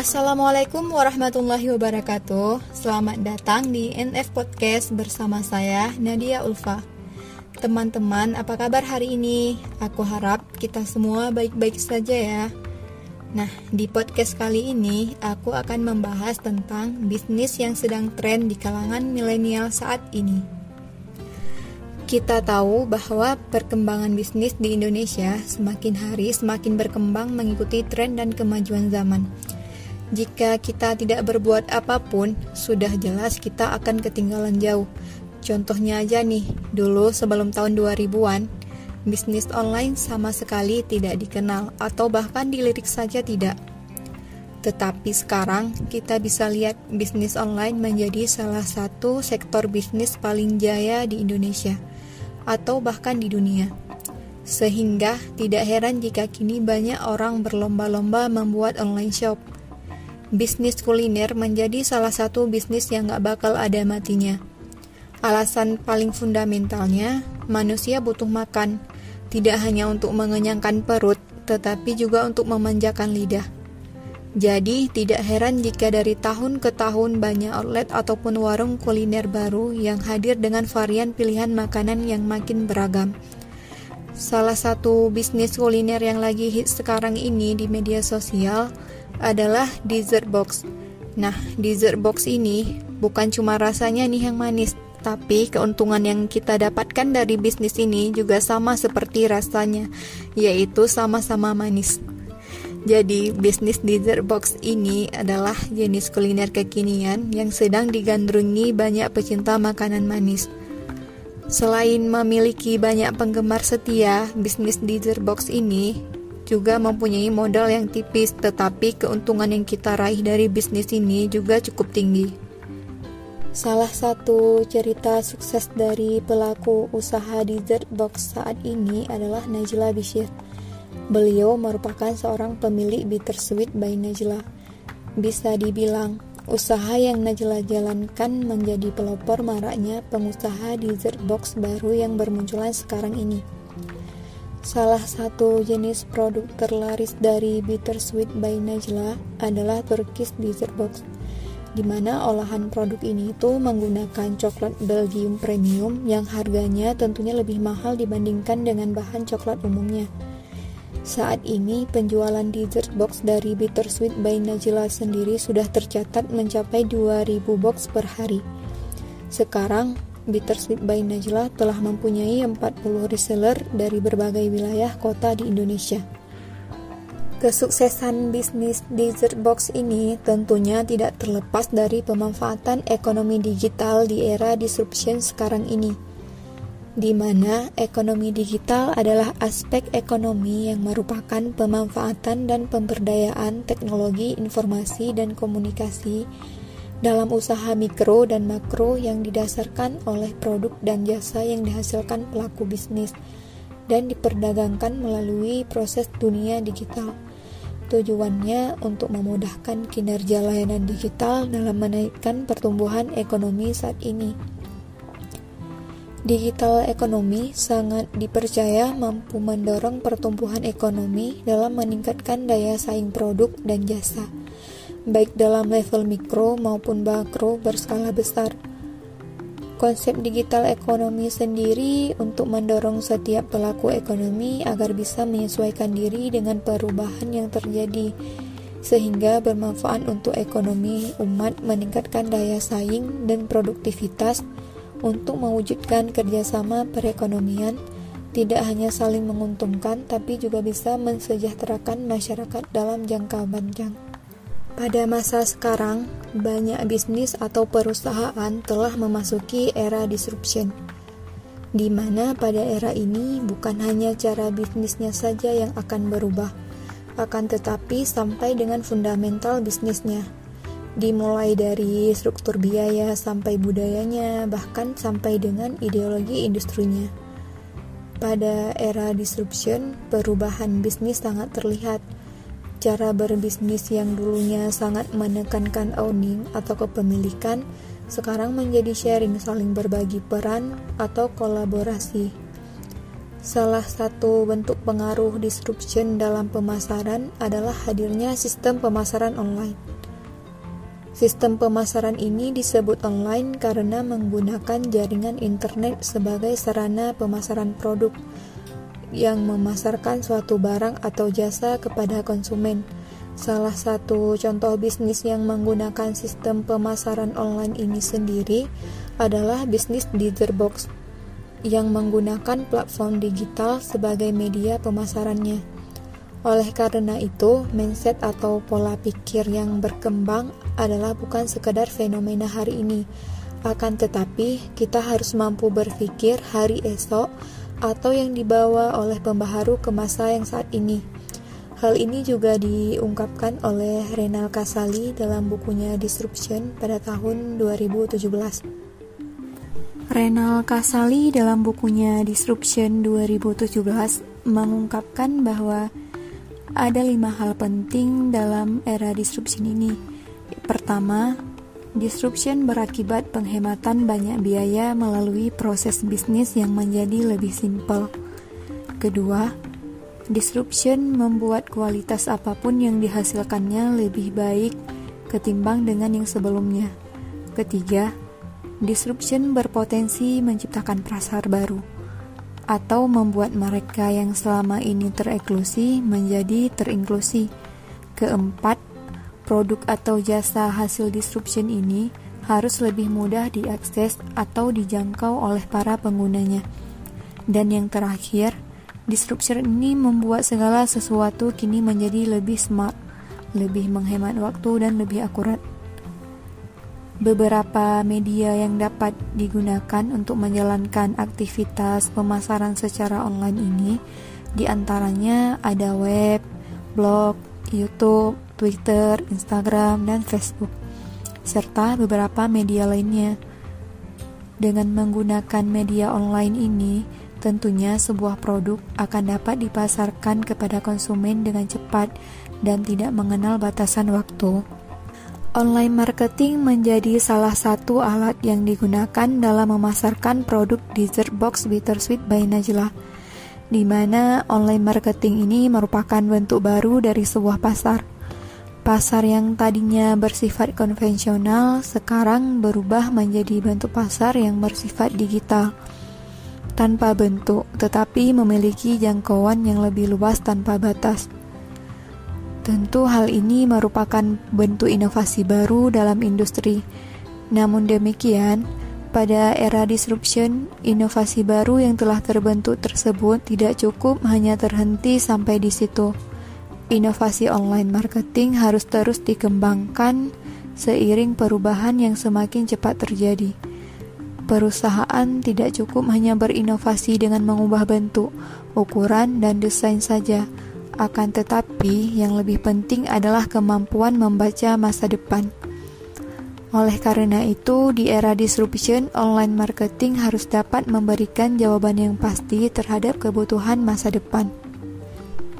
Assalamualaikum warahmatullahi wabarakatuh. Selamat datang di NF Podcast bersama saya Nadia Ulfa. Teman-teman, apa kabar hari ini? Aku harap kita semua baik-baik saja ya. Nah, di podcast kali ini aku akan membahas tentang bisnis yang sedang tren di kalangan milenial saat ini. Kita tahu bahwa perkembangan bisnis di Indonesia semakin hari semakin berkembang mengikuti tren dan kemajuan zaman. Jika kita tidak berbuat apa pun, sudah jelas kita akan ketinggalan jauh. Contohnya aja nih, dulu sebelum tahun 2000-an, bisnis online sama sekali tidak dikenal atau bahkan dilirik saja tidak. Tetapi sekarang kita bisa lihat bisnis online menjadi salah satu sektor bisnis paling jaya di Indonesia atau bahkan di dunia. Sehingga tidak heran jika kini banyak orang berlomba-lomba membuat online shop bisnis kuliner menjadi salah satu bisnis yang gak bakal ada matinya. Alasan paling fundamentalnya, manusia butuh makan, tidak hanya untuk mengenyangkan perut, tetapi juga untuk memanjakan lidah. Jadi, tidak heran jika dari tahun ke tahun banyak outlet ataupun warung kuliner baru yang hadir dengan varian pilihan makanan yang makin beragam. Salah satu bisnis kuliner yang lagi hit sekarang ini di media sosial adalah dessert box. Nah, dessert box ini bukan cuma rasanya nih yang manis, tapi keuntungan yang kita dapatkan dari bisnis ini juga sama seperti rasanya, yaitu sama-sama manis. Jadi, bisnis dessert box ini adalah jenis kuliner kekinian yang sedang digandrungi banyak pecinta makanan manis. Selain memiliki banyak penggemar setia, bisnis dessert box ini juga mempunyai modal yang tipis, tetapi keuntungan yang kita raih dari bisnis ini juga cukup tinggi. Salah satu cerita sukses dari pelaku usaha dessert box saat ini adalah Najla Bishir. Beliau merupakan seorang pemilik Bittersweet by Najla. Bisa dibilang, usaha yang Najla jalankan menjadi pelopor maraknya pengusaha dessert box baru yang bermunculan sekarang ini. Salah satu jenis produk terlaris dari Bittersweet by Najla adalah Turkish Dessert Box, di mana olahan produk ini itu menggunakan coklat Belgium premium yang harganya tentunya lebih mahal dibandingkan dengan bahan coklat umumnya. Saat ini penjualan dessert box dari Bittersweet by Najla sendiri sudah tercatat mencapai 2000 box per hari. Sekarang Bittersweet by Najla telah mempunyai 40 reseller dari berbagai wilayah kota di Indonesia. Kesuksesan bisnis dessert box ini tentunya tidak terlepas dari pemanfaatan ekonomi digital di era disruption sekarang ini, di mana ekonomi digital adalah aspek ekonomi yang merupakan pemanfaatan dan pemberdayaan teknologi informasi dan komunikasi dalam usaha mikro dan makro yang didasarkan oleh produk dan jasa yang dihasilkan pelaku bisnis dan diperdagangkan melalui proses dunia digital. Tujuannya untuk memudahkan kinerja layanan digital dalam menaikkan pertumbuhan ekonomi saat ini. Digital ekonomi sangat dipercaya mampu mendorong pertumbuhan ekonomi dalam meningkatkan daya saing produk dan jasa baik dalam level mikro maupun makro berskala besar. Konsep digital ekonomi sendiri untuk mendorong setiap pelaku ekonomi agar bisa menyesuaikan diri dengan perubahan yang terjadi, sehingga bermanfaat untuk ekonomi umat, meningkatkan daya saing dan produktivitas untuk mewujudkan kerjasama perekonomian tidak hanya saling menguntungkan, tapi juga bisa mensejahterakan masyarakat dalam jangka panjang. Pada masa sekarang, banyak bisnis atau perusahaan telah memasuki era disruption, di mana pada era ini bukan hanya cara bisnisnya saja yang akan berubah, akan tetapi sampai dengan fundamental bisnisnya, dimulai dari struktur biaya sampai budayanya, bahkan sampai dengan ideologi industrinya. Pada era disruption, perubahan bisnis sangat terlihat Cara berbisnis yang dulunya sangat menekankan owning atau kepemilikan, sekarang menjadi sharing saling berbagi peran atau kolaborasi. Salah satu bentuk pengaruh disruption dalam pemasaran adalah hadirnya sistem pemasaran online. Sistem pemasaran ini disebut online karena menggunakan jaringan internet sebagai sarana pemasaran produk yang memasarkan suatu barang atau jasa kepada konsumen. Salah satu contoh bisnis yang menggunakan sistem pemasaran online ini sendiri adalah bisnis Dizerbox yang menggunakan platform digital sebagai media pemasarannya. Oleh karena itu, mindset atau pola pikir yang berkembang adalah bukan sekadar fenomena hari ini, akan tetapi kita harus mampu berpikir hari esok atau yang dibawa oleh pembaharu ke masa yang saat ini. Hal ini juga diungkapkan oleh Renal Kasali dalam bukunya Disruption pada tahun 2017. Renal Kasali dalam bukunya Disruption 2017 mengungkapkan bahwa ada lima hal penting dalam era disruption ini. Pertama, disruption berakibat penghematan banyak biaya melalui proses bisnis yang menjadi lebih simpel. Kedua, disruption membuat kualitas apa pun yang dihasilkannya lebih baik ketimbang dengan yang sebelumnya. Ketiga, disruption berpotensi menciptakan pasar baru atau membuat mereka yang selama ini tereklusi menjadi terinklusi. Keempat, produk atau jasa hasil disruption ini harus lebih mudah diakses atau dijangkau oleh para penggunanya. Dan yang terakhir, disruption ini membuat segala sesuatu kini menjadi lebih smart, lebih menghemat waktu dan lebih akurat. Beberapa media yang dapat digunakan untuk menjalankan aktivitas pemasaran secara online ini di antaranya ada web, blog, YouTube, Twitter, Instagram, dan Facebook, serta beberapa media lainnya. Dengan menggunakan media online ini, tentunya sebuah produk akan dapat dipasarkan kepada konsumen dengan cepat dan tidak mengenal batasan waktu. Online marketing menjadi salah satu alat yang digunakan dalam memasarkan produk dessert box Bittersweet by Najla, di mana online marketing ini merupakan bentuk baru dari sebuah pasar. Pasar yang tadinya bersifat konvensional sekarang berubah menjadi bentuk pasar yang bersifat digital, tanpa bentuk tetapi memiliki jangkauan yang lebih luas tanpa batas. Tentu hal ini merupakan bentuk inovasi baru dalam industri. Namun demikian, pada era disruption, inovasi baru yang telah terbentuk tersebut tidak cukup hanya terhenti sampai di situ. Inovasi online marketing harus terus dikembangkan seiring perubahan yang semakin cepat terjadi. Perusahaan tidak cukup hanya berinovasi dengan mengubah bentuk, ukuran, dan desain saja akan tetapi, yang lebih penting adalah kemampuan membaca masa depan. Oleh karena itu, di era disruption, online marketing harus dapat memberikan jawaban yang pasti terhadap kebutuhan masa depan.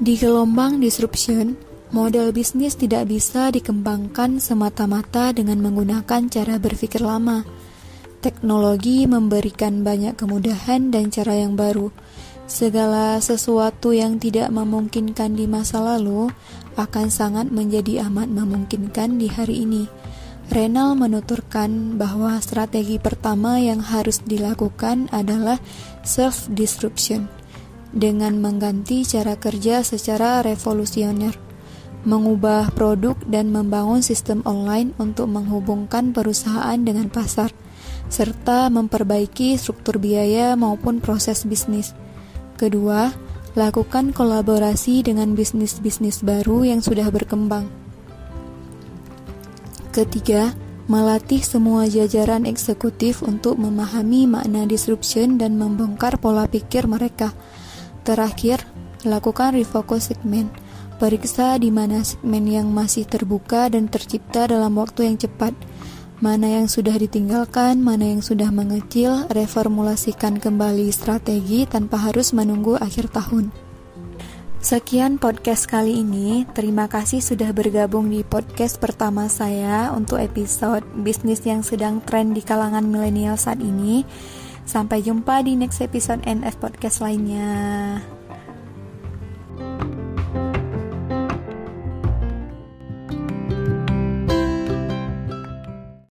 Di gelombang disruption, model bisnis tidak bisa dikembangkan semata-mata dengan menggunakan cara berpikir lama. Teknologi memberikan banyak kemudahan dan cara yang baru Segala sesuatu yang tidak memungkinkan di masa lalu akan sangat menjadi amat memungkinkan di hari ini. Renal menuturkan bahwa strategi pertama yang harus dilakukan adalah self-disruption dengan mengganti cara kerja secara revolusioner, mengubah produk dan membangun sistem online untuk menghubungkan perusahaan dengan pasar, serta memperbaiki struktur biaya maupun proses bisnis. Kedua, lakukan kolaborasi dengan bisnis-bisnis baru yang sudah berkembang. Ketiga, melatih semua jajaran eksekutif untuk memahami makna disruption dan membongkar pola pikir mereka. Terakhir, lakukan refocus segmen. Periksa di mana segmen yang masih terbuka dan tercipta dalam waktu yang cepat mana yang sudah ditinggalkan, mana yang sudah mengecil, reformulasikan kembali strategi tanpa harus menunggu akhir tahun. Sekian podcast kali ini. Terima kasih sudah bergabung di podcast pertama saya untuk episode bisnis yang sedang tren di kalangan milenial saat ini. Sampai jumpa di next episode NF Podcast lainnya.